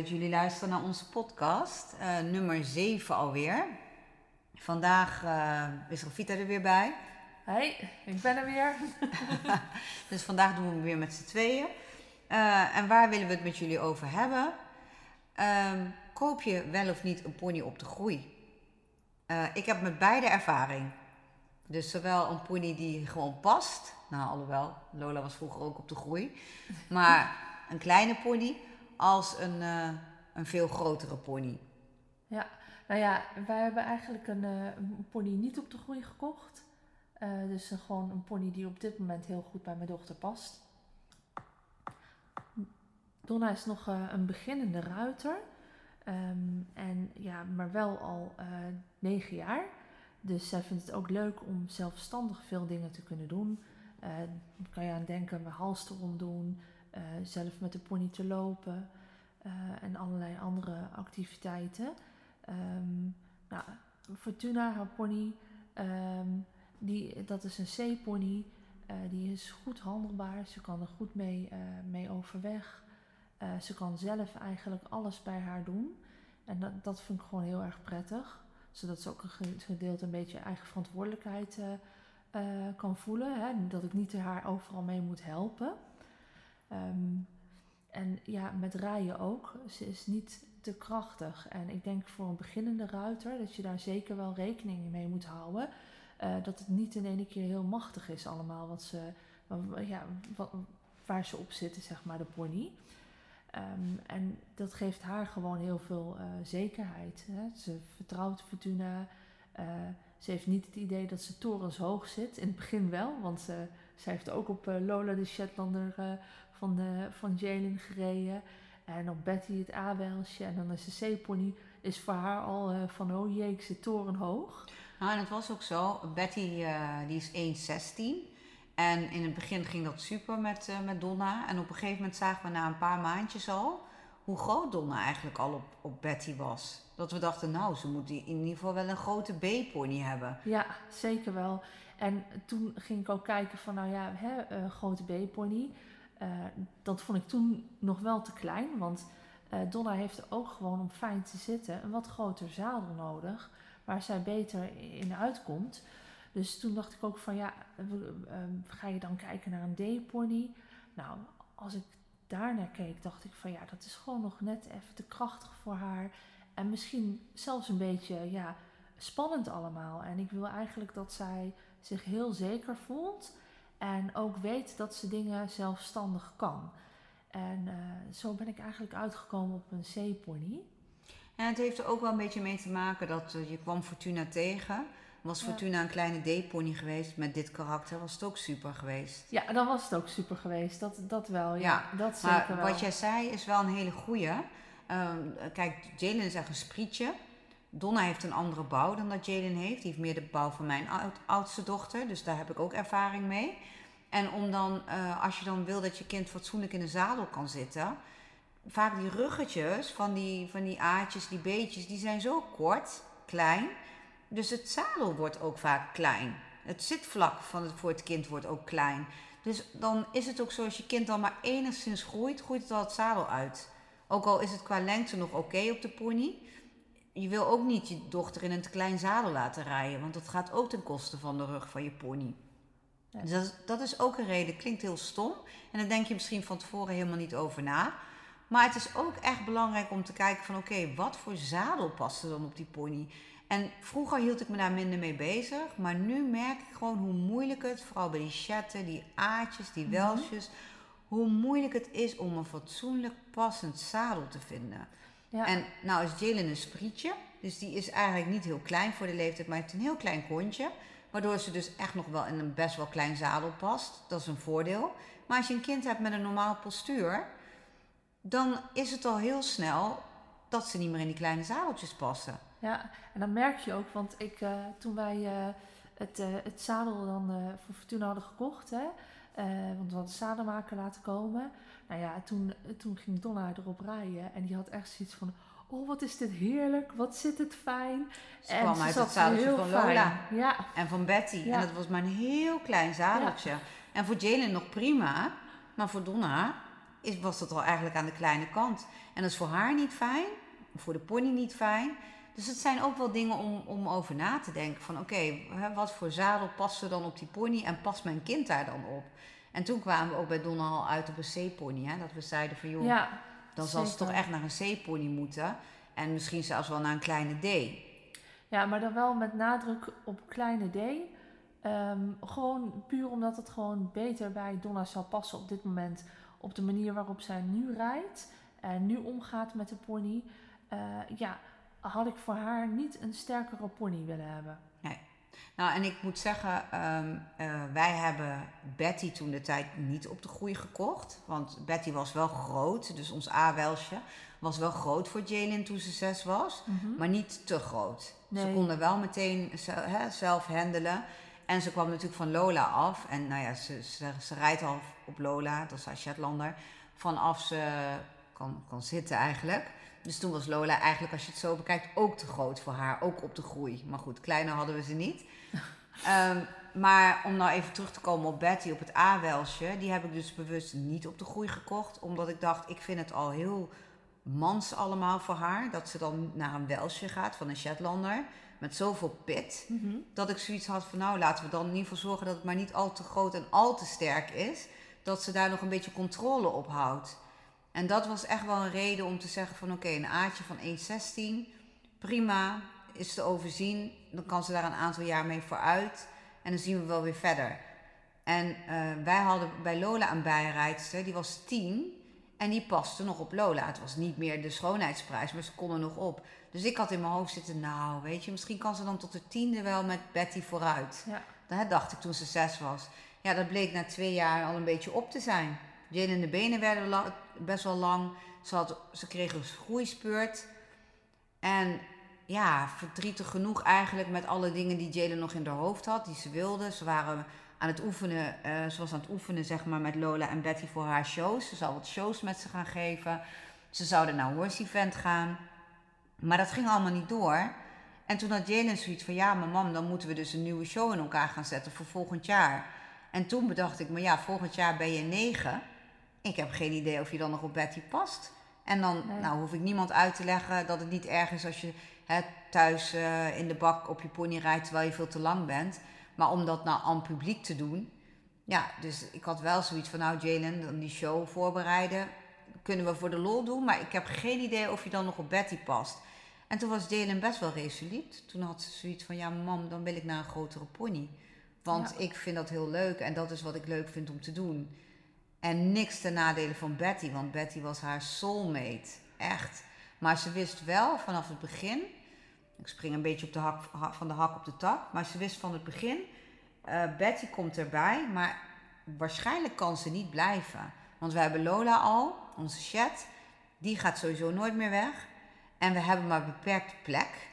dat jullie luisteren naar onze podcast, uh, nummer 7 alweer. Vandaag uh, is Rafita er weer bij. Hey, ik ben er weer. dus vandaag doen we het weer met z'n tweeën. Uh, en waar willen we het met jullie over hebben? Uh, koop je wel of niet een pony op de groei? Ik heb met beide ervaring. Dus zowel een pony die gewoon past. Nou, alhoewel, Lola was vroeger ook op de groei. Maar een kleine pony als een, uh, een veel grotere pony. Ja, nou ja, wij hebben eigenlijk een, een pony niet op de groei gekocht. Uh, dus gewoon een pony die op dit moment heel goed bij mijn dochter past. Donna is nog uh, een beginnende ruiter. Um, en ja, maar wel al uh, negen jaar. Dus zij vindt het ook leuk om zelfstandig veel dingen te kunnen doen. kan je aan denken, mijn hals erom doen. Zelf met de pony te lopen. en allerlei andere activiteiten. Um, nou, Fortuna, haar pony... Um, die, dat is een C-pony. Uh, die is goed handelbaar. Ze kan er goed mee, mee overweg. Ze kan zelf eigenlijk alles bij haar doen. En dat, dat vind ik gewoon heel erg prettig. Zodat ze ook een gedeelte een beetje eigen verantwoordelijkheid kan voelen. Hè? Dat ik niet haar overal mee moet helpen. Um, en ja, met rijden ook. Ze is niet te krachtig. En ik denk voor een beginnende ruiter dat je daar zeker wel rekening mee moet houden. Uh, dat het niet in één keer heel machtig is allemaal wat ze, ja, wat, waar ze op zitten, zeg maar, de pony. Um, en dat geeft haar gewoon heel veel uh, zekerheid. Hè? Ze vertrouwt Fortuna. Uh, ze heeft niet het idee dat ze torens hoog zit. In het begin wel, want ze, ze heeft ook op Lola de Shetlander van, de, van Jalen gereden. En op Betty het A-welsje. En dan is de C-pony is voor haar al van, oh jee, ik zit torenhoog. Nou, en het was ook zo. Betty uh, die is 1,16. En in het begin ging dat super met, uh, met Donna. En op een gegeven moment zagen we na een paar maandjes al hoe groot Donna eigenlijk al op, op Betty was. Dat we dachten, nou, ze moet in ieder geval wel een grote B-pony hebben. Ja, zeker wel. En toen ging ik ook kijken van, nou ja, hè, uh, grote B-pony. Dat vond ik toen nog wel te klein, want Donna heeft ook gewoon om fijn te zitten een wat groter zadel nodig waar zij beter in uitkomt. Dus toen dacht ik ook van ja, ehm, ga je dan kijken naar een D-pony? Nou, als ik daarnaar keek, dacht ik van ja, dat is gewoon nog net even te krachtig voor haar. En misschien zelfs een beetje ja, spannend allemaal. En ik wil eigenlijk dat zij zich heel zeker voelt. En ook weet dat ze dingen zelfstandig kan. En uh, zo ben ik eigenlijk uitgekomen op een C-pony. En het heeft er ook wel een beetje mee te maken dat uh, je kwam Fortuna tegen. Was Fortuna een kleine D-pony geweest met dit karakter, was het ook super geweest. Ja, dan was het ook super geweest. Dat, dat wel, ja. ja dat zeker maar wat jij zei is wel een hele goeie. Um, kijk, Jalen is echt een sprietje. Donna heeft een andere bouw dan dat Jalen heeft. Die heeft meer de bouw van mijn oud, oudste dochter. Dus daar heb ik ook ervaring mee. En om dan, uh, als je dan wil dat je kind fatsoenlijk in de zadel kan zitten vaak die ruggetjes van die, van die aatjes, die beetjes, die zijn zo kort, klein. Dus het zadel wordt ook vaak klein. Het zitvlak van het, voor het kind wordt ook klein. Dus dan is het ook zo, als je kind dan maar enigszins groeit, groeit het al het zadel uit. Ook al is het qua lengte nog oké op de pony. Je wil ook niet je dochter in een te klein zadel laten rijden, want dat gaat ook ten koste van de rug van je pony. Dus dat, dat is ook een reden. Klinkt heel stom. En daar denk je misschien van tevoren helemaal niet over na. Maar het is ook echt belangrijk om te kijken van oké, wat voor zadel past er dan op die pony? En vroeger hield ik me daar minder mee bezig. Maar nu merk ik gewoon hoe moeilijk het, vooral bij die chatten, die aatjes, die mhm. welsjes, hoe moeilijk het is om een fatsoenlijk passend zadel te vinden. Ja. En nou is Jalen een sprietje, dus die is eigenlijk niet heel klein voor de leeftijd, maar heeft een heel klein kontje. Waardoor ze dus echt nog wel in een best wel klein zadel past. Dat is een voordeel. Maar als je een kind hebt met een normaal postuur, dan is het al heel snel dat ze niet meer in die kleine zadeltjes passen. Ja, en dan merk je ook, want ik, eh, toen wij eh, het, eh, het zadel dan voor Fortuna hadden gekocht, hè, want we hadden de zadelmaker laten komen. Nou ja, toen, toen ging Donna erop rijden en die had echt zoiets van, oh wat is dit heerlijk, wat zit het fijn. Ze kwam uit het zadeltje van fijn. Lola. Ja, En van Betty. Ja. En dat was maar een heel klein zadeltje. En voor Jalen nog prima. Maar voor Donna is, was dat al eigenlijk aan de kleine kant. En dat is voor haar niet fijn. Voor de pony niet fijn. Dus het zijn ook wel dingen om, om over na te denken. Van oké, wat voor zadel past er dan op die pony? En past mijn kind daar dan op? En toen kwamen we ook bij Donna al uit op een C-pony. Hè? Dat we zeiden van joh, ja, dan zal ze toch echt naar een C-pony moeten. En misschien zelfs wel naar een kleine D. Ja, maar dan wel met nadruk op kleine D. Ehm, gewoon puur omdat het gewoon beter bij Donna zou passen op dit moment. Op de manier waarop zij nu rijdt en nu omgaat met de pony. Eh, ja, had ik voor haar niet een sterkere pony willen hebben. Nou, en ik moet zeggen, ehm, eh, wij hebben Betty toen de tijd niet op de groei gekocht. Want Betty was wel groot, dus ons A-welsje was wel groot voor Jalen toen ze zes was. Maar niet te groot. Ze konden wel meteen zelf handelen. En ze kwam natuurlijk van Lola af. En nou ja, ze, ze, ze rijdt al op Lola, dat is haar Shetlander. Vanaf ze kan, kan zitten eigenlijk. Dus toen was Lola eigenlijk, als je het zo bekijkt, ook te groot voor haar. Ook op de groei. Maar goed, kleiner hadden we ze niet. Ehm, maar om nou even terug te komen op Betty, op het A-welsje. Die heb ik dus bewust niet op de groei gekocht. Omdat ik dacht, ik vind het al heel mans allemaal voor haar. Dat ze dan naar een welsje gaat van een Shetlander. Met zoveel pit. Dat ik zoiets had van nou laten we dan in ieder geval zorgen dat het maar niet al te groot en al te sterk is. Dat ze daar nog een beetje controle op houdt. En dat was echt wel een reden om te zeggen van oké, een aatje van 1,16, prima, is te overzien. Dan kan ze daar een aantal jaar mee vooruit. En dan zien we wel weer verder. En eh, wij hadden bij Lola een bijrijdster, die was 10. En die paste nog op Lola. Het was niet meer de schoonheidsprijs, maar ze kon er nog op. Dus ik had in mijn hoofd zitten, nou weet je, misschien kan ze dan tot de tiende wel met Betty vooruit. Ja. Dat dacht ik toen ze zes was. Ja, dat bleek na twee jaar al een beetje op te zijn. Jalen de benen werden best wel lang. Ze, had, ze kreeg een groeispeurt. En ja, verdrietig genoeg eigenlijk met alle dingen die Jalen nog in haar hoofd had, die ze wilde. Ze waren aan het oefenen, eh, ze was aan het oefenen zeg maar met Lola en Betty voor haar shows. Ze zou wat shows met ze gaan geven. Ze zouden naar horse event gaan. Maar dat ging allemaal niet door. En toen had Jalen zoiets van, ja, maar mam, dan moeten we dus een nieuwe show in elkaar gaan zetten voor volgend jaar. En toen bedacht ik me, ja, volgend jaar ben je negen. Ik heb geen idee of je dan nog op Betty past. En dan Nee. nou, hoef ik niemand uit te leggen dat het niet erg is als je hè, thuis eh, in de bak op je pony rijdt terwijl je veel te lang bent. Maar om dat nou aan publiek te doen. Ja, dus ik had wel zoiets van, nou Jalen, dan die show voorbereiden. Kunnen we voor de lol doen, maar ik heb geen idee of je dan nog op Betty past. En toen was Jalen best wel resoluut. Toen had ze zoiets van, ja mam, dan wil ik naar een grotere pony. Want Ja. ik vind dat heel leuk en dat is wat ik leuk vind om te doen. En niks ten nadele van Betty, want Betty was haar soulmate. Echt. Maar ze wist wel vanaf het begin. Ik spring een beetje op de hak, ha- van de hak op de tak. Maar ze wist van het begin. eh, Betty komt erbij, maar waarschijnlijk kan ze niet blijven. Want we hebben Lola al, onze chat. Die gaat sowieso nooit meer weg. En we hebben maar beperkte plek.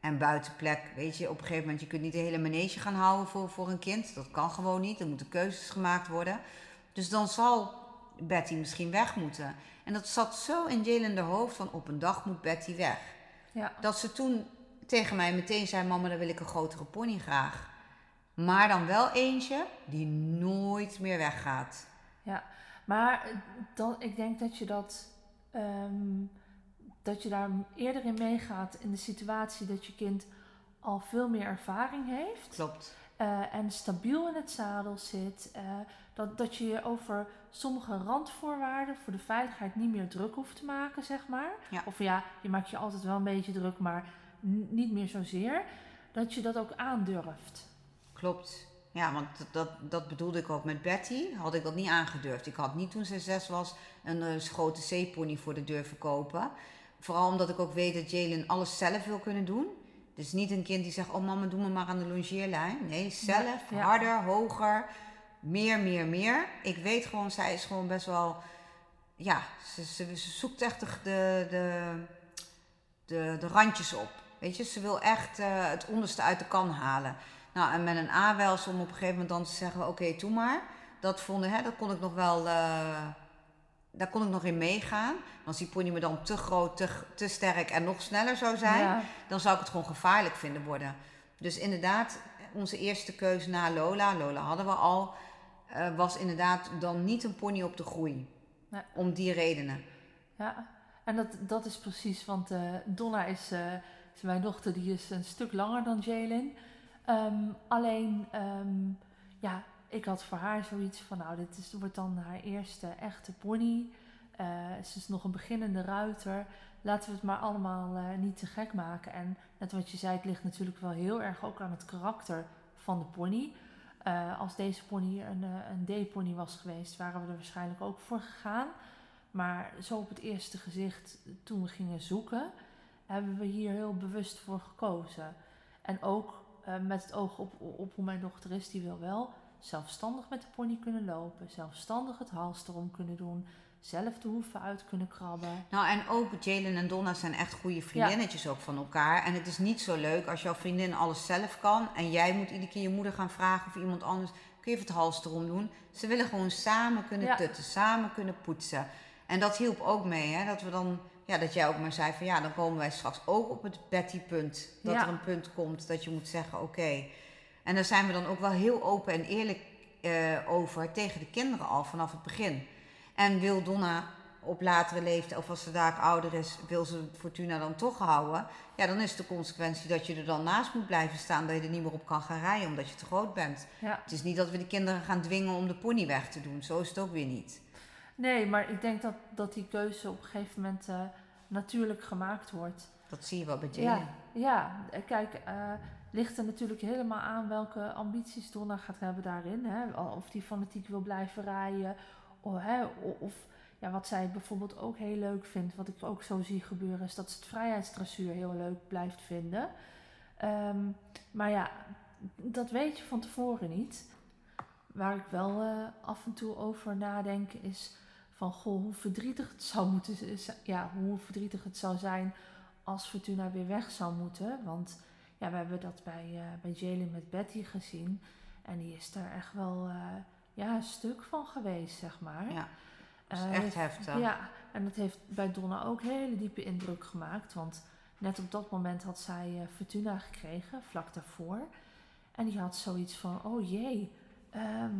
En buitenplek, weet je, op een gegeven moment, je kunt niet de hele manege gaan houden voor, voor een kind. Dat kan gewoon niet. Er moeten keuzes gemaakt worden. Dus dan zal Betty misschien weg moeten. En dat zat zo in Jalen de hoofd van op een dag moet Betty weg. Ja. Dat ze toen tegen mij meteen zei, mama dan wil ik een grotere pony graag. Maar dan wel eentje die nooit meer weggaat. Ja, maar dan, ik denk dat je dat, ehm, dat je daar eerder in meegaat in de situatie dat je kind al veel meer ervaring heeft Klopt. eh, en stabiel in het zadel zit. eh, dat, dat je je over sommige randvoorwaarden voor de veiligheid niet meer druk hoeft te maken, zeg maar. Ja. Of ja, je maakt je altijd wel een beetje druk, maar niet meer zozeer. Dat je dat ook aandurft. Klopt. Ja, want dat, dat, bedoelde ik ook met Betty. Had ik dat niet aangedurfd. Ik had niet toen ze zes was een, eh, grote zeepony voor de deur verkopen. Vooral omdat ik ook weet dat Jalen alles zelf wil kunnen doen. Dus niet een kind die zegt, oh mama, doe me maar aan de longeerlijn. Nee, zelf, Ja, ja. harder, hoger, meer, meer, meer. Ik weet gewoon, zij is gewoon best wel... Ja, ze, ze, ze zoekt echt de, de, de, de, randjes op. Weet je, ze wil echt eh, het onderste uit de kan halen. Nou, en met een A-wels om op een gegeven moment dan te zeggen, oké, doe maar. Dat, vonden, hè, dat kon ik nog wel... eh, daar kon ik nog in meegaan. Als die pony me dan te groot, te, te sterk en nog sneller zou zijn Ja, dan zou ik het gewoon gevaarlijk vinden worden. Dus inderdaad, onze eerste keuze na Lola, Lola hadden we al, eh, was inderdaad dan niet een pony op de groei. Om die redenen. ja. En dat, dat is precies, want eh, Donna is, is mijn dochter, die is een stuk langer dan Jalen. Ehm, alleen, ehm, ja, ik had voor haar zoiets van, nou, dit is, wordt dan haar eerste echte pony. Ze is nog een beginnende ruiter. Laten we het maar allemaal niet te gek maken. En net wat je zei, het ligt natuurlijk wel heel erg ook aan het karakter van de pony. Eh, als deze pony een, eh, een D-pony was geweest, waren we er waarschijnlijk ook voor gegaan. Maar zo op het eerste gezicht, toen we gingen zoeken, hebben we hier heel bewust voor gekozen. En ook eh, met het oog op, op hoe mijn dochter is, die wil wel zelfstandig met de pony kunnen lopen, zelfstandig het halster om kunnen doen, zelf de hoeven uit kunnen krabben. Nou, en ook Jalen en Donna zijn echt goede vriendinnetjes ook van elkaar. En het is niet zo leuk als jouw vriendin alles zelf kan. En jij moet iedere keer je moeder gaan vragen of iemand anders. Kun je even het hals erom doen? Ze willen gewoon samen kunnen Ja. tutten, samen kunnen poetsen. En dat hielp ook mee, hè? Dat we dan, ja, dat jij ook maar zei van ja, dan komen wij straks ook op het Betty-punt. Dat Ja. er een punt komt dat je moet zeggen, oké. En daar zijn we dan ook wel heel open en eerlijk eh, over tegen de kinderen al vanaf het begin. En wil Donna op latere leeftijd, of als ze daar ouder is, wil ze Fortuna dan toch houden. Ja, dan is de consequentie dat je er dan naast moet blijven staan. Dat je er niet meer op kan gaan rijden omdat je te groot bent. Ja. Het is niet dat we de kinderen gaan dwingen om de pony weg te doen. Zo is het ook weer niet. Nee, maar ik denk dat, dat die keuze op een gegeven moment eh, natuurlijk gemaakt wordt. Dat zie je wel bij Jalen. Ja, ja, eh, kijk, eh ligt er natuurlijk helemaal aan welke ambities Donna gaat hebben daarin. Hè? Of die fanatiek wil blijven rijden. Of, hè, o- of ja, wat zij bijvoorbeeld ook heel leuk vindt, wat ik ook zo zie gebeuren, is dat ze het vrijheidsdressuur heel leuk blijft vinden. Ehm, maar ja, dat weet je van tevoren niet. Waar ik wel eh, af en toe over nadenk is van goh, hoe verdrietig het zou moeten ja, hoe verdrietig het zou zijn als Fortuna weer weg zou moeten. Want ja, we hebben dat bij, eh, bij Jalen met Betty gezien. En die is daar echt wel eh, ja, een stuk van geweest, zeg maar. Ja, dat is Eh, echt heeft- heftig. Ja, en dat heeft bij Donna ook hele diepe indruk gemaakt. Want net op dat moment had zij eh, Fortuna gekregen, vlak daarvoor. En die had zoiets van, oh jee, ehm,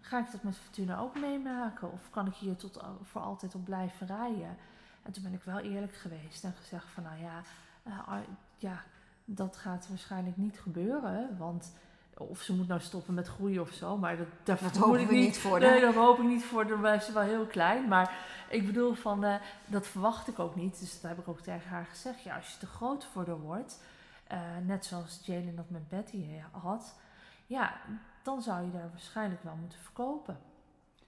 ga ik dat met Fortuna ook meemaken? Of kan ik hier tot, voor altijd op blijven rijden? En toen ben ik wel eerlijk geweest en gezegd van, nou ja, eh, ja dat gaat waarschijnlijk niet gebeuren. Want of ze moet nou stoppen met groeien of zo, maar dat, daar Dat moet hopen ik niet voor Nee, dat hoop ik niet voor. Dan is ze wel heel klein. Maar ik bedoel van, eh, dat verwacht ik ook niet. Dus dat heb ik ook tegen haar gezegd. Ja, als je te groot voor haar wordt, eh, net zoals Jalen dat met Betty eh, had, ja, dan zou je daar waarschijnlijk wel moeten verkopen.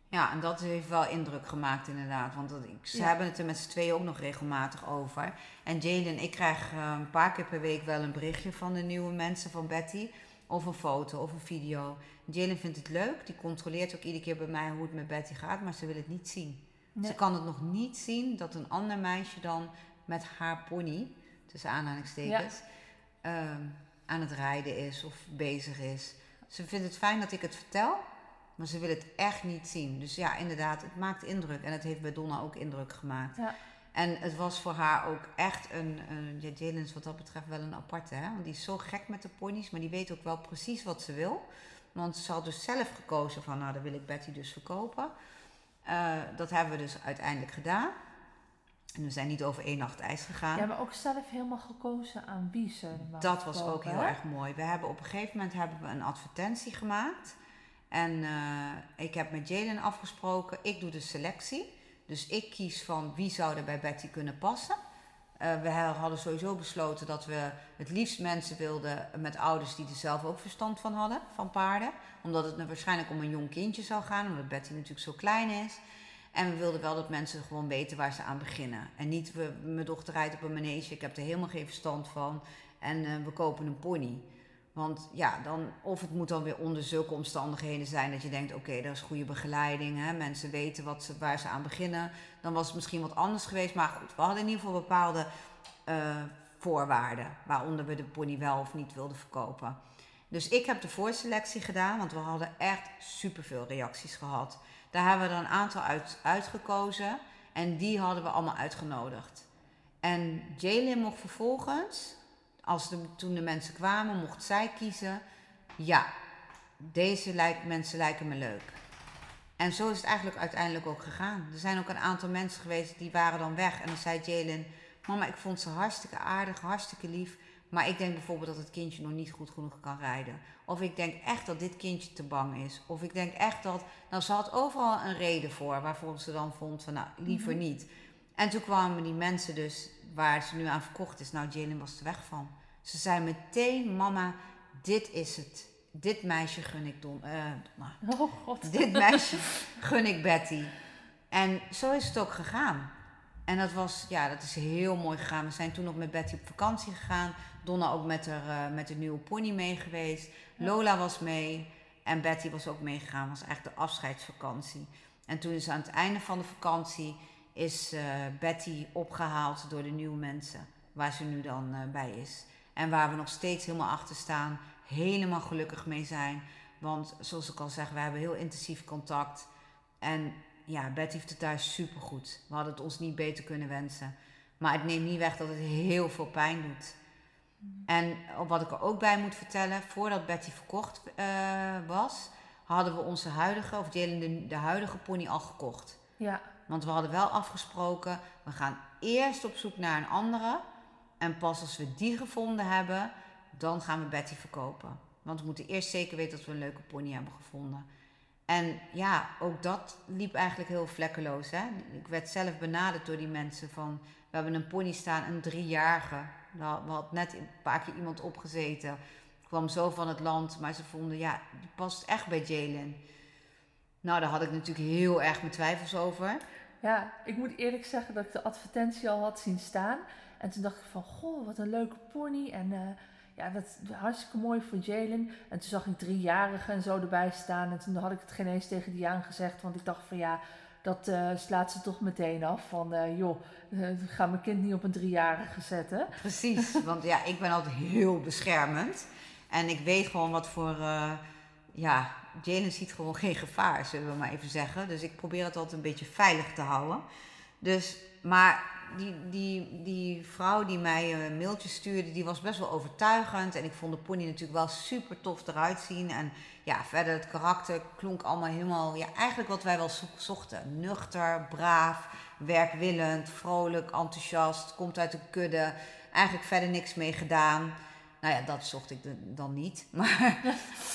Ja, en dat heeft wel indruk gemaakt inderdaad. Want dat, ze Ja. hebben het er met z'n tweeën ook nog regelmatig over. En Jalen, ik krijg een paar keer per week wel een berichtje van de nieuwe mensen van Betty. Of een foto of een video. Jalen vindt het leuk. Die controleert ook iedere keer bij mij hoe het met Betty gaat. Maar ze wil het niet zien. Nee. Ze kan het nog niet zien dat een ander meisje dan met haar pony, tussen aanhalingstekens, ehm, aan het rijden is of bezig is. Ze vindt het fijn dat ik het vertel, maar ze wil het echt niet zien. Dus ja, inderdaad, het maakt indruk. En het heeft bij Donna ook indruk gemaakt. Ja. En het was voor haar ook echt een, een ja, Jalen is wat dat betreft wel een aparte. Hè? Want die is zo gek met de ponies, maar die weet ook wel precies wat ze wil. Want ze had dus zelf gekozen van, nou, dan wil ik Betty dus verkopen. Eh, dat hebben we dus uiteindelijk gedaan. En we zijn niet over één nacht ijs gegaan. Ja, maar ook zelf helemaal gekozen aan wie ze Dat was ook heel hè? erg mooi. We hebben op een gegeven moment hebben we een advertentie gemaakt. En eh, ik heb met Jalen afgesproken, ik doe de selectie. Dus ik kies van wie zou er bij Betty kunnen passen. Eh, we hadden sowieso besloten dat we het liefst mensen wilden met ouders die er zelf ook verstand van hadden, van paarden. Omdat het waarschijnlijk om een jong kindje zou gaan, omdat Betty natuurlijk zo klein is. En we wilden wel dat mensen gewoon weten waar ze aan beginnen. En niet, we, mijn dochter rijdt op een manege, ik heb er helemaal geen verstand van. En eh, we kopen een pony. Want ja, dan, of het moet dan weer onder zulke omstandigheden zijn dat je denkt: oké, er is goede begeleiding, hè? mensen weten wat ze, waar ze aan beginnen. Dan was het misschien wat anders geweest. Maar goed, we hadden in ieder geval bepaalde uh, voorwaarden waaronder we de pony wel of niet wilden verkopen. Dus ik heb de voorselectie gedaan, want we hadden echt superveel reacties gehad. Daar hebben we er een aantal uit, uitgekozen en die hadden we allemaal uitgenodigd. En Jalen mocht vervolgens als de, toen de mensen kwamen, mocht zij kiezen: ja, deze lijk, mensen lijken me leuk. En zo is het eigenlijk uiteindelijk ook gegaan. Er zijn ook een aantal mensen geweest die waren dan weg. En dan zei Jalen: Mama, ik vond ze hartstikke aardig, hartstikke lief. Maar ik denk bijvoorbeeld dat het kindje nog niet goed genoeg kan rijden. Of ik denk echt dat dit kindje te bang is. Of ik denk echt dat. Nou, ze had overal een reden voor waarvoor ze dan vond van nou, liever mhm. niet. En toen kwamen die mensen dus waar ze nu aan verkocht is. Nou, Jalen was er weg van. Ze zei meteen, mama, dit is het. Dit meisje gun ik Don. Uh, oh god. Dit meisje gun ik Betty. En zo is het ook gegaan. En dat was, ja, dat is heel mooi gegaan. We zijn toen nog met Betty op vakantie gegaan. Donna ook met, haar, uh, met de nieuwe pony mee geweest. Lola was mee. En Betty was ook meegegaan. was eigenlijk de afscheidsvakantie. En toen is aan het einde van de vakantie is uh, Betty opgehaald door de nieuwe mensen. Waar ze nu dan uh, bij is. En waar we nog steeds helemaal achter staan, helemaal gelukkig mee zijn. Want zoals ik al zeg, we hebben heel intensief contact. En ja, Beth heeft het thuis supergoed. We hadden het ons niet beter kunnen wensen. Maar het neemt niet weg dat het heel veel pijn doet. En wat ik er ook bij moet vertellen, voordat Betty verkocht uh, was, hadden we onze huidige, of de, de huidige pony al gekocht. Ja. Want we hadden wel afgesproken, we gaan eerst op zoek naar een andere. En pas als we die gevonden hebben, dan gaan we Betty verkopen. Want we moeten eerst zeker weten dat we een leuke pony hebben gevonden. En ja, ook dat liep eigenlijk heel vlekkeloos. Hè? Ik werd zelf benaderd door die mensen van... We hebben een pony staan, een driejarige. We had net een paar keer iemand opgezeten. Kwam zo van het land, maar ze vonden, ja, die past echt bij Jalen. Nou, daar had ik natuurlijk heel erg mijn twijfels over. Ja, ik moet eerlijk zeggen dat ik de advertentie al had zien staan. En toen dacht ik van, goh, wat een leuke pony. En uh, ja, dat is hartstikke mooi voor Jalen. En toen zag ik driejarigen en zo erbij staan. En toen had ik het geen eens tegen die gezegd. Want ik dacht van, ja, dat uh, slaat ze toch meteen af. Van, uh, joh, ga mijn kind niet op een driejarige zetten. Precies, want ja, ik ben altijd heel beschermend. En ik weet gewoon wat voor... ja, Jalen ziet gewoon geen gevaar, zullen we maar even zeggen. Dus ik probeer het altijd een beetje veilig te houden. Dus, maar die, die, die vrouw die mij een mailtje stuurde, die was best wel overtuigend. En ik vond de pony natuurlijk wel super tof eruit zien. En ja, verder het karakter klonk allemaal helemaal, ja, eigenlijk wat wij wel zochten. Nuchter, braaf, werkwillend, vrolijk, enthousiast, komt uit een kudde. Eigenlijk verder niks mee gedaan. Nou ja, dat zocht ik dan niet. Maar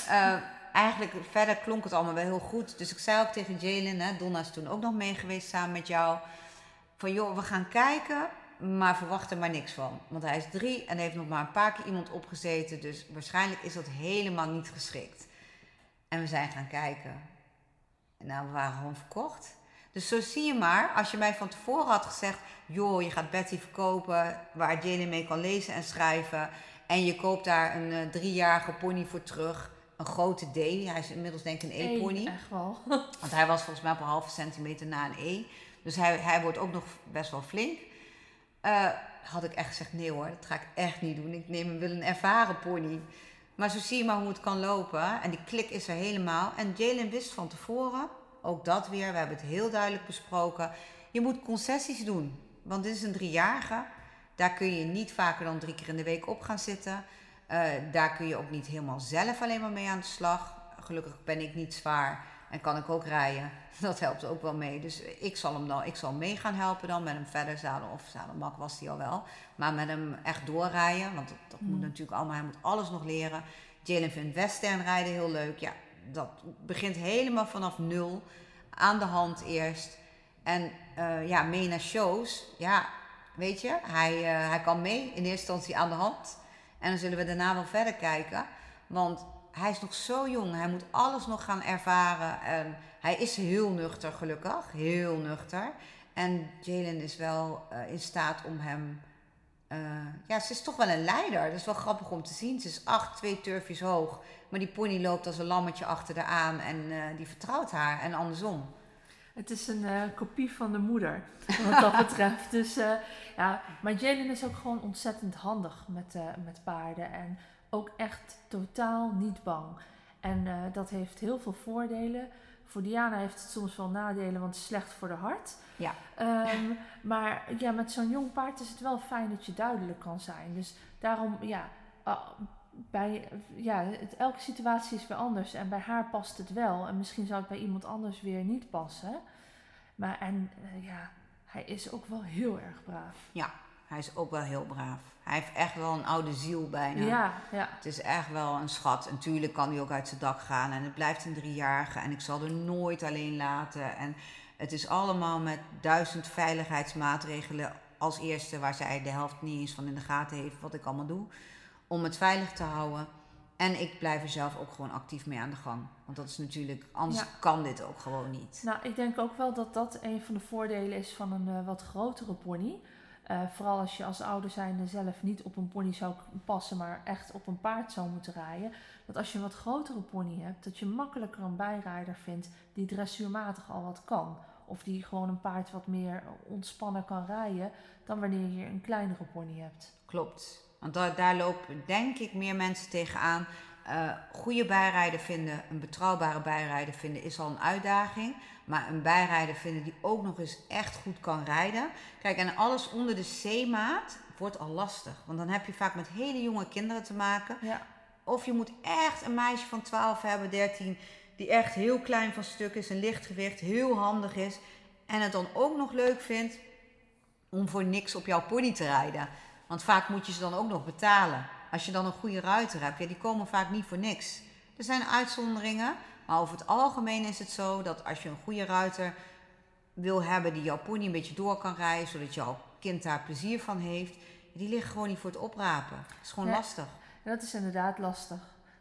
uh, eigenlijk verder klonk het allemaal wel heel goed. Dus ik zei ook tegen Jalen, Donna is toen ook nog mee geweest samen met jou van joh, we gaan kijken, maar verwacht er maar niks van. Want hij is drie en heeft nog maar een paar keer iemand opgezeten, dus waarschijnlijk is dat helemaal niet geschikt. En we zijn gaan kijken. En nou, we waren gewoon verkocht. Dus zo zie je maar, als je mij van tevoren had gezegd, joh, je gaat Betty verkopen, waar Jane mee kan lezen en schrijven. En je koopt daar een uh, driejarige pony voor terug. Een grote D. Hij is inmiddels denk ik een E-pony. Echt wel. Want hij was volgens mij op een halve centimeter na een E. Dus hij, hij wordt ook nog best wel flink. Uh, had ik echt gezegd, nee hoor, dat ga ik echt niet doen. Ik neem, wil een ervaren pony. Maar zo zie je maar hoe het kan lopen. En die klik is er helemaal. En Jalen wist van tevoren, ook dat weer, we hebben het heel duidelijk besproken. Je moet concessies doen. Want dit is een driejarige. Daar kun je niet vaker dan drie keer in de week op gaan zitten. Uh, daar kun je ook niet helemaal zelf alleen maar mee aan de slag. Gelukkig ben ik niet zwaar. En kan ik ook rijden. Dat helpt ook wel mee. Dus ik zal hem dan, ik zal mee gaan helpen dan met hem verder zadel of zadelmak was hij al wel. Maar met hem echt doorrijden, want dat, dat moet mm. natuurlijk allemaal, hij moet alles nog leren. Jalen vindt western rijden heel leuk. Ja, dat begint helemaal vanaf nul. Aan de hand eerst. En uh, ja, mee naar shows. Ja, weet je, hij, eh, hij kan mee in eerste instantie aan de hand. En dan zullen we daarna wel verder kijken. Want hij is nog zo jong. Hij moet alles nog gaan ervaren. En hij is heel nuchter, gelukkig. Heel nuchter. En Jalen is wel eh, in staat om hem. eh, ja, ze is toch wel een leider. Dat is wel grappig om te zien. Ze is acht, twee turfjes hoog. Maar die pony loopt als een lammetje achter haar aan. En eh, die vertrouwt haar. En andersom. Het is een kopie van de moeder, wat dat betreft. Dus ja, maar Jalen is ook gewoon ontzettend handig met, met paarden. En ook echt totaal niet bang. En eh, dat heeft heel veel voordelen. Voor Diana heeft het soms wel nadelen, want het is slecht voor de hart. Ja. Ehm, maar ja, met zo'n jong paard is het wel fijn dat je duidelijk kan zijn. Dus daarom, ja, bij, ja het, elke situatie is weer anders. En bij haar past het wel. En misschien zou het bij iemand anders weer niet passen. Maar en eh, ja, hij is ook wel heel erg braaf. Hij is ook wel heel braaf. Hij heeft echt wel een oude ziel bijna. Ja, ja. Het is echt wel een schat. En tuurlijk kan hij ook uit zijn dak gaan. En het blijft een driejarige. En ik zal er nooit alleen laten. En het is allemaal met duizend veiligheidsmaatregelen als eerste. Waar zij de helft niet eens van in de gaten heeft. Wat ik allemaal doe. Om het veilig te houden. En ik blijf er zelf ook gewoon actief mee aan de gang. Want dat is natuurlijk, anders Ja. kan dit ook gewoon niet. Nou, ik denk ook wel dat dat een van de voordelen is van een eh, wat grotere pony. Eh, vooral als je als ouder zijnde zelf niet op een pony zou passen, maar echt op een paard zou moeten rijden. Dat als je een wat grotere pony hebt, dat je makkelijker een bijrijder vindt die dressuurmatig al wat kan. Of die gewoon een paard wat meer ontspannen kan rijden dan wanneer je een kleinere pony hebt. Klopt. Want daar, daar lopen denk ik meer mensen tegenaan. Eh goede bijrijder vinden, een betrouwbare bijrijder vinden is al een uitdaging. Maar een bijrijder vinden die ook nog eens echt goed kan rijden. Kijk, en alles onder de C-maat wordt al lastig. Want dan heb je vaak met hele jonge kinderen te maken. Ja, Of je moet echt een meisje van 12 hebben, 13, die echt heel klein van stuk is, een lichtgewicht, heel handig is. En het dan ook nog leuk vindt om voor niks op jouw pony te rijden. Want vaak moet je ze dan ook nog betalen. Als je dan een goede ruiter hebt, ja, die komen vaak niet voor niks. Er zijn uitzonderingen, maar over het algemeen is het zo dat als je een goede ruiter wil hebben die jouw pony een beetje door kan rijden, zodat jouw kind daar plezier van heeft, die liggen gewoon niet voor het oprapen. Dat is gewoon lastig. Dat is inderdaad lastig.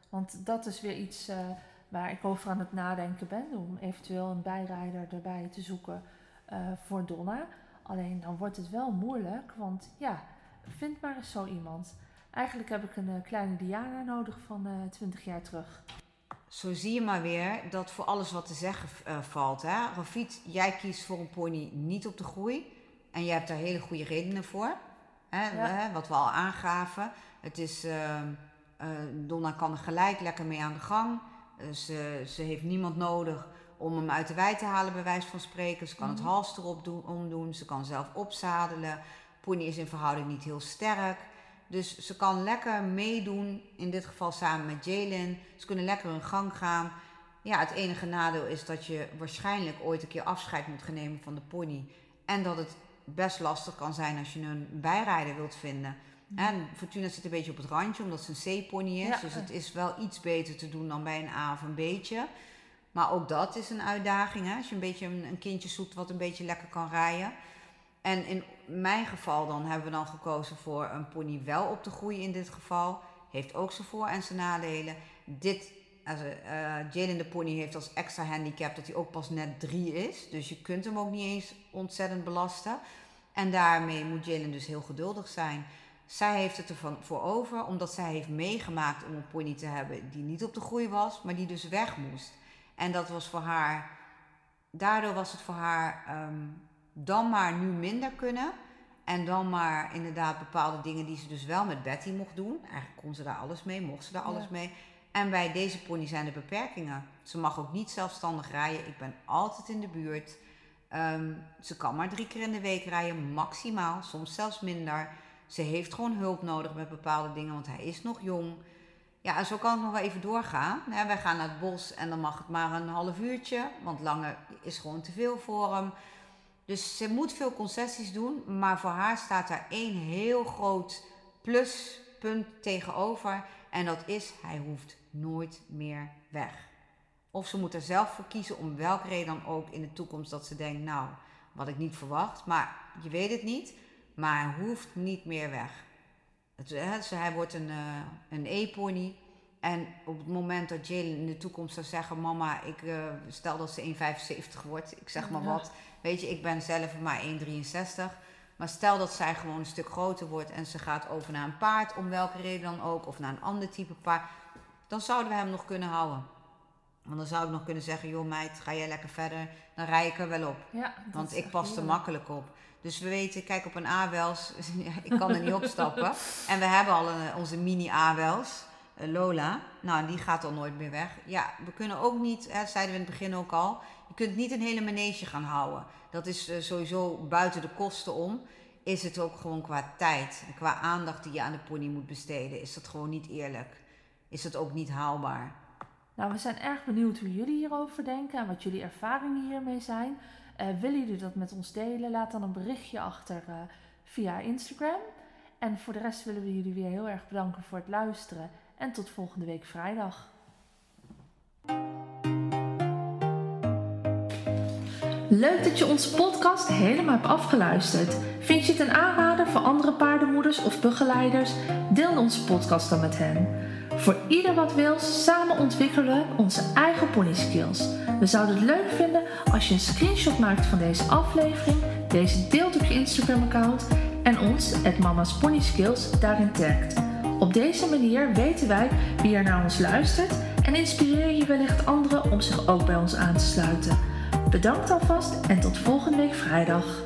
Want dat is weer iets eh, waar ik over aan het nadenken ben. Om eventueel een bijrijder erbij te zoeken eh, voor Donna. Alleen dan wordt het wel moeilijk. Want ja, vind maar eens zo iemand. Eigenlijk heb ik een eh, kleine Diana nodig van eh 20 jaar terug. Zo zie je maar weer dat voor alles wat te zeggen eh, valt. Hè? Rafit, jij kiest voor een pony niet op de groei. En je hebt daar hele goede redenen voor. Hè? Ja. Wat we al aangaven. Het is, eh, eh, Donna kan er gelijk lekker mee aan de gang. Eh, ze, ze heeft niemand nodig om hem uit de wei te halen, bij wijze van spreken. Ze kan het Mhm. hals erop doen, omdoen. Ze kan zelf opzadelen. Pony is in verhouding niet heel sterk. Dus ze kan lekker meedoen, in dit geval samen met Jalen. Ze kunnen lekker hun gang gaan. Ja, het enige nadeel is dat je waarschijnlijk ooit een keer afscheid moet gaan nemen van de pony. En dat het best lastig kan zijn als je een bijrijder wilt vinden. En Fortuna zit een beetje op het randje, omdat ze een C-pony is. Ja. Dus het is wel iets beter te doen dan bij een A of een B'tje. Maar ook dat is een uitdaging, hè? als je een beetje een, een kindje zoekt wat een beetje lekker kan rijden. En in mijn geval dan hebben we dan gekozen voor een pony wel op de groei in dit geval. Heeft ook zijn voor- en zijn nadelen. Dit, also, eh Jalen de pony heeft als extra handicap dat hij ook pas net drie is. Dus je kunt hem ook niet eens ontzettend belasten. En daarmee moet Jalen dus heel geduldig zijn. Zij heeft het ervan voor over, omdat zij heeft meegemaakt om een pony te hebben die niet op de groei was, maar die dus weg moest. En dat was voor haar, daardoor was het voor haar ehm, dan maar nu minder kunnen. En dan maar inderdaad bepaalde dingen die ze dus wel met Betty mocht doen. Eigenlijk kon ze daar alles mee, mocht ze daar alles mee. En bij deze pony zijn er beperkingen. Ze mag ook niet zelfstandig rijden. Ik ben altijd in de buurt. Ehm, ze kan maar drie keer in de week rijden, maximaal, soms zelfs minder. Ze heeft gewoon hulp nodig met bepaalde dingen, want hij is nog jong. Ja, en zo kan het nog wel even doorgaan. Ja, wij gaan naar het bos en dan mag het maar een half uurtje, want langer is gewoon te veel voor hem. Dus ze moet veel concessies doen, maar voor haar staat daar één heel groot pluspunt tegenover. En dat is, hij hoeft nooit meer weg. Of ze moet er zelf voor kiezen om welke reden dan ook in de toekomst dat ze denkt, nou, wat ik niet verwacht, maar je weet het niet. Maar hij hoeft niet meer weg. Het, hij wordt een, eh, een E-pony. En op het moment dat Jalen in de toekomst zou zeggen: Mama, ik eh, stel dat ze 1,75 wordt, ik zeg maar Ja. wat. Weet je, ik ben zelf maar 1,63. Maar stel dat zij gewoon een stuk groter wordt en ze gaat over naar een paard, om welke reden dan ook, of naar een ander type paard, dan zouden we hem nog kunnen houden. Want dan zou ik nog kunnen zeggen: Joh, meid, ga jij lekker verder, dan rij ik er wel op. Ja, Want ik pas er makkelijk op. Dus we weten, kijk op een A-wels, ik kan er niet opstappen. En we hebben al een, onze mini A-wels, Lola. Nou, die gaat al nooit meer weg. Ja, we kunnen ook niet, hè, zeiden we in het begin ook al, je kunt niet een hele manege gaan houden. Dat is eh, sowieso buiten de kosten om. Is het ook gewoon qua tijd en qua aandacht die je aan de pony moet besteden, is dat gewoon niet eerlijk. Is dat ook niet haalbaar. Nou, we zijn erg benieuwd hoe jullie hierover denken en wat jullie ervaringen hiermee zijn. Eh, willen jullie dat met ons delen? Laat dan een berichtje achter eh, via Instagram. En voor de rest willen we jullie weer heel erg bedanken voor het luisteren. En tot volgende week vrijdag. Leuk dat je onze podcast helemaal hebt afgeluisterd. Vind je het een aanrader voor andere paardenmoeders of begeleiders? Deel onze podcast dan met hen. Voor ieder wat wil, samen ontwikkelen we onze eigen pony skills. We zouden het leuk vinden als je een screenshot maakt van deze aflevering, deze deelt op je Instagram account en ons, het Mama's Pony Skills, daarin tagt. Op deze manier weten wij wie er naar ons luistert en inspireer je wellicht anderen om zich ook bij ons aan te sluiten. Bedankt alvast en tot volgende week vrijdag.